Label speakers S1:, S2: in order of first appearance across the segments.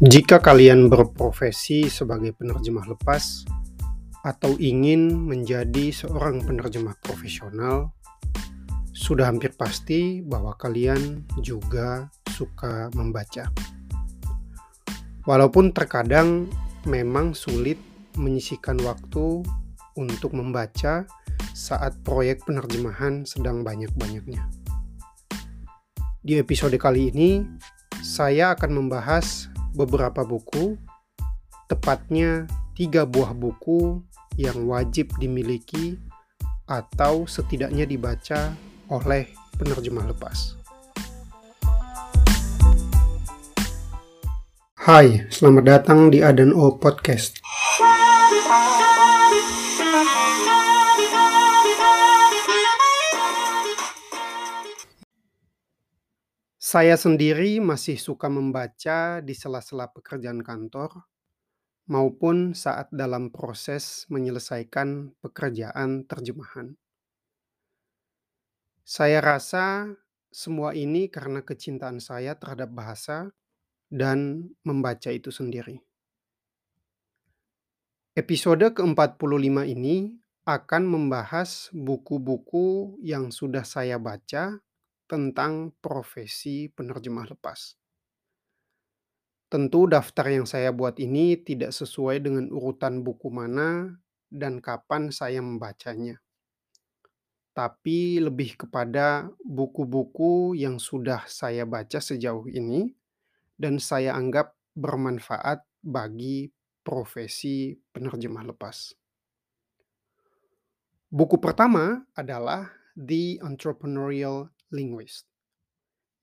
S1: Jika kalian berprofesi sebagai penerjemah lepas atau ingin menjadi seorang penerjemah profesional, sudah hampir pasti bahwa kalian juga suka membaca. Walaupun terkadang memang sulit menyisikan waktu untuk membaca saat proyek penerjemahan sedang banyak-banyaknya. Di episode kali ini, saya akan membahas beberapa buku, tepatnya tiga buah buku yang wajib dimiliki atau setidaknya dibaca oleh penerjemah lepas. Hai, selamat datang di Adan O Podcast. Saya sendiri masih suka membaca di sela-sela pekerjaan kantor maupun saat dalam proses menyelesaikan pekerjaan terjemahan. Saya rasa semua ini karena kecintaan saya terhadap bahasa dan membaca itu sendiri. Episode ke-45 ini akan membahas buku-buku yang sudah saya baca tentang profesi penerjemah lepas. Tentu daftar yang saya buat ini tidak sesuai dengan urutan buku mana dan kapan saya membacanya. Tapi lebih kepada buku-buku yang sudah saya baca sejauh ini dan saya anggap bermanfaat bagi profesi penerjemah lepas. Buku pertama adalah The Entrepreneurial Linguist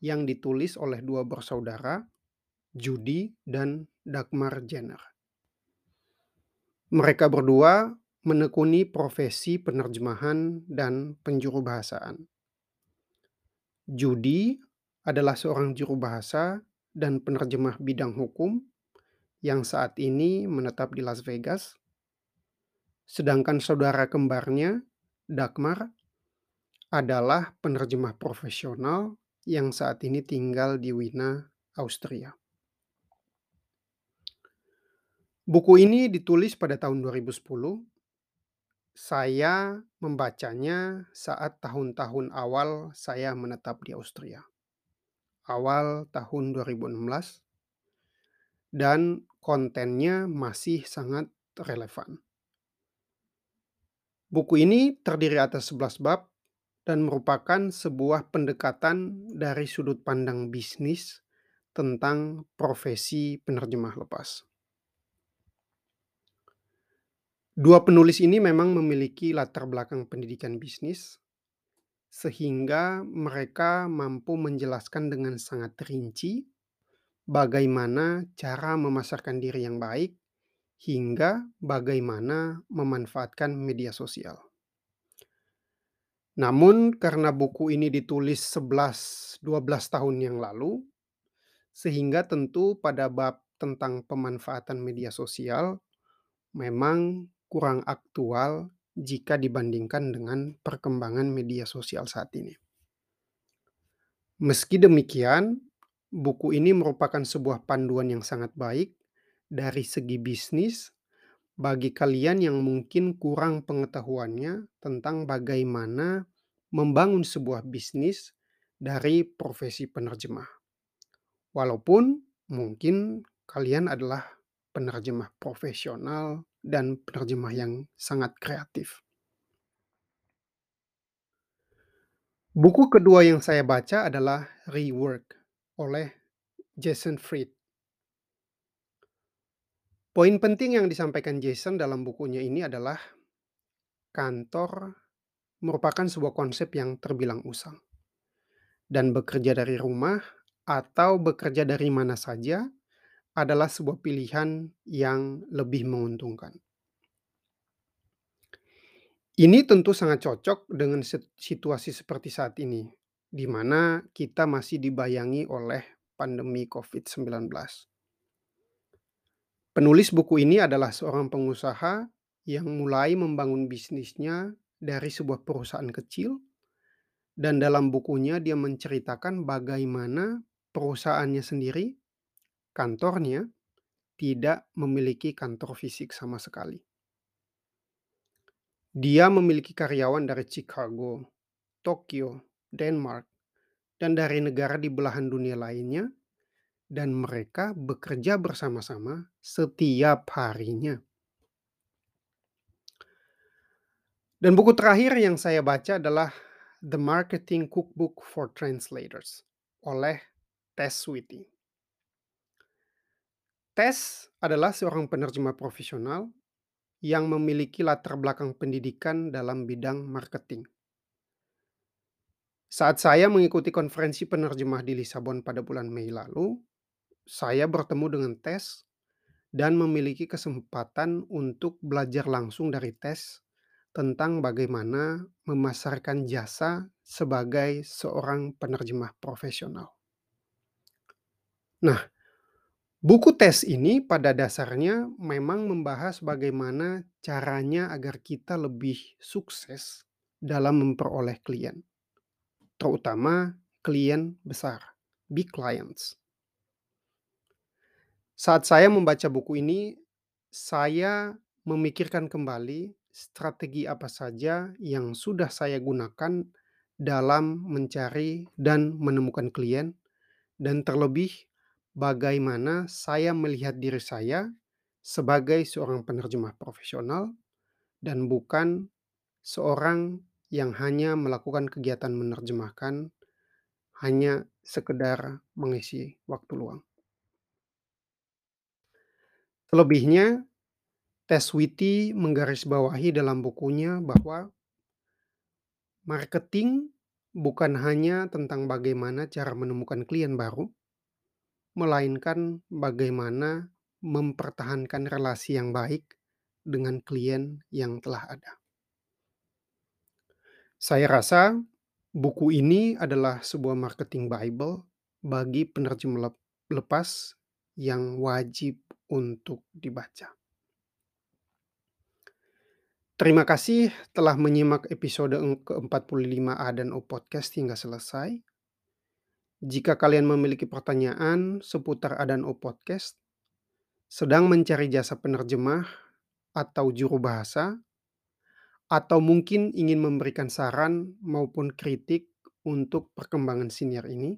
S1: yang ditulis oleh dua bersaudara, Judy dan Dagmar Jenner. Mereka berdua menekuni profesi penerjemahan dan penjuru bahasaan. Judy adalah seorang juru bahasa dan penerjemah bidang hukum yang saat ini menetap di Las Vegas. Sedangkan saudara kembarnya, Dagmar, adalah penerjemah profesional yang saat ini tinggal di Wina, Austria. Buku ini ditulis pada tahun 2010. Saya membacanya saat tahun-tahun awal saya menetap di Austria. Awal tahun 2016 dan kontennya masih sangat relevan. Buku ini terdiri atas 11 bab dan merupakan sebuah pendekatan dari sudut pandang bisnis tentang profesi penerjemah lepas. Dua penulis ini memang memiliki latar belakang pendidikan bisnis, sehingga mereka mampu menjelaskan dengan sangat rinci bagaimana cara memasarkan diri yang baik hingga bagaimana memanfaatkan media sosial. Namun karena buku ini ditulis 11, 12 tahun yang lalu, sehingga tentu pada bab tentang pemanfaatan media sosial memang kurang aktual jika dibandingkan dengan perkembangan media sosial saat ini. Meski demikian, buku ini merupakan sebuah panduan yang sangat baik dari segi bisnis bagi kalian yang mungkin kurang pengetahuannya tentang bagaimana membangun sebuah bisnis dari profesi penerjemah. Walaupun mungkin kalian adalah penerjemah profesional dan penerjemah yang sangat kreatif. Buku kedua yang saya baca adalah Rework oleh Jason Fried. Poin penting yang disampaikan Jason dalam bukunya ini adalah kantor merupakan sebuah konsep yang terbilang usang. Dan bekerja dari rumah atau bekerja dari mana saja adalah sebuah pilihan yang lebih menguntungkan. Ini tentu sangat cocok dengan situasi seperti saat ini, di mana kita masih dibayangi oleh pandemi COVID-19. Penulis buku ini adalah seorang pengusaha yang mulai membangun bisnisnya dari sebuah perusahaan kecil, dan dalam bukunya dia menceritakan bagaimana perusahaannya sendiri, kantornya, tidak memiliki kantor fisik sama sekali. Dia memiliki karyawan dari Chicago, Tokyo, Denmark, dan dari negara di belahan dunia lainnya, dan mereka bekerja bersama-sama setiap harinya. Dan buku terakhir yang saya baca adalah The Marketing Cookbook for Translators oleh Tess Witty. Tess adalah seorang penerjemah profesional yang memiliki latar belakang pendidikan dalam bidang marketing. Saat saya mengikuti konferensi penerjemah di Lisabon pada bulan Mei lalu, saya bertemu dengan Tess dan memiliki kesempatan untuk belajar langsung dari Tess tentang bagaimana memasarkan jasa sebagai seorang penerjemah profesional. Nah, Buku tes ini pada dasarnya memang membahas bagaimana caranya agar kita lebih sukses dalam memperoleh klien, terutama klien besar, big clients. Saat saya membaca buku ini, saya memikirkan kembali strategi apa saja yang sudah saya gunakan dalam mencari dan menemukan klien, dan terlebih bagaimana saya melihat diri saya sebagai seorang penerjemah profesional dan bukan seorang yang hanya melakukan kegiatan menerjemahkan hanya sekedar mengisi waktu luang. Selebihnya, Tess Witty menggarisbawahi dalam bukunya bahwa marketing bukan hanya tentang bagaimana cara menemukan klien baru, melainkan bagaimana mempertahankan relasi yang baik dengan klien yang telah ada. Saya rasa buku ini adalah sebuah marketing Bible bagi penerjemah lepas yang wajib untuk dibaca. Terima kasih telah menyimak episode ke-45A dan O Podcast hingga selesai. Jika kalian memiliki pertanyaan seputar Adan O Podcast, sedang mencari jasa penerjemah atau juru bahasa, atau mungkin ingin memberikan saran maupun kritik untuk perkembangan senior ini,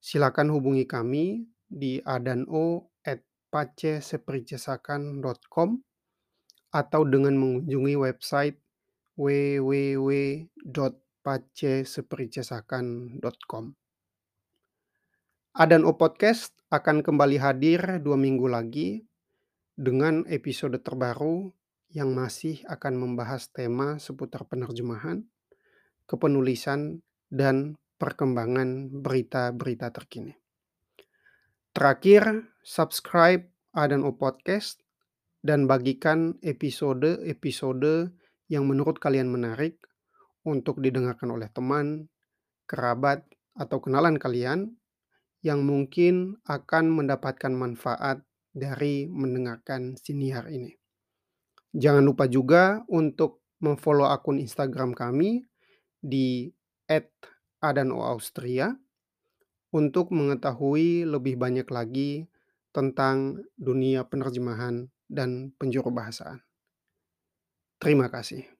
S1: silakan hubungi kami di adano@pacesepricesakan.com atau dengan mengunjungi website www.pacesepricesakan.com. Adan O Podcast akan kembali hadir dua minggu lagi dengan episode terbaru yang masih akan membahas tema seputar penerjemahan, kepenulisan, dan perkembangan berita-berita terkini. Terakhir, subscribe Adan O Podcast dan bagikan episode-episode yang menurut kalian menarik untuk didengarkan oleh teman, kerabat, atau kenalan kalian yang mungkin akan mendapatkan manfaat dari mendengarkan siniar ini. Jangan lupa juga untuk memfollow akun Instagram kami di @adanoaustria untuk mengetahui lebih banyak lagi tentang dunia penerjemahan dan penjuru bahasaan. Terima kasih.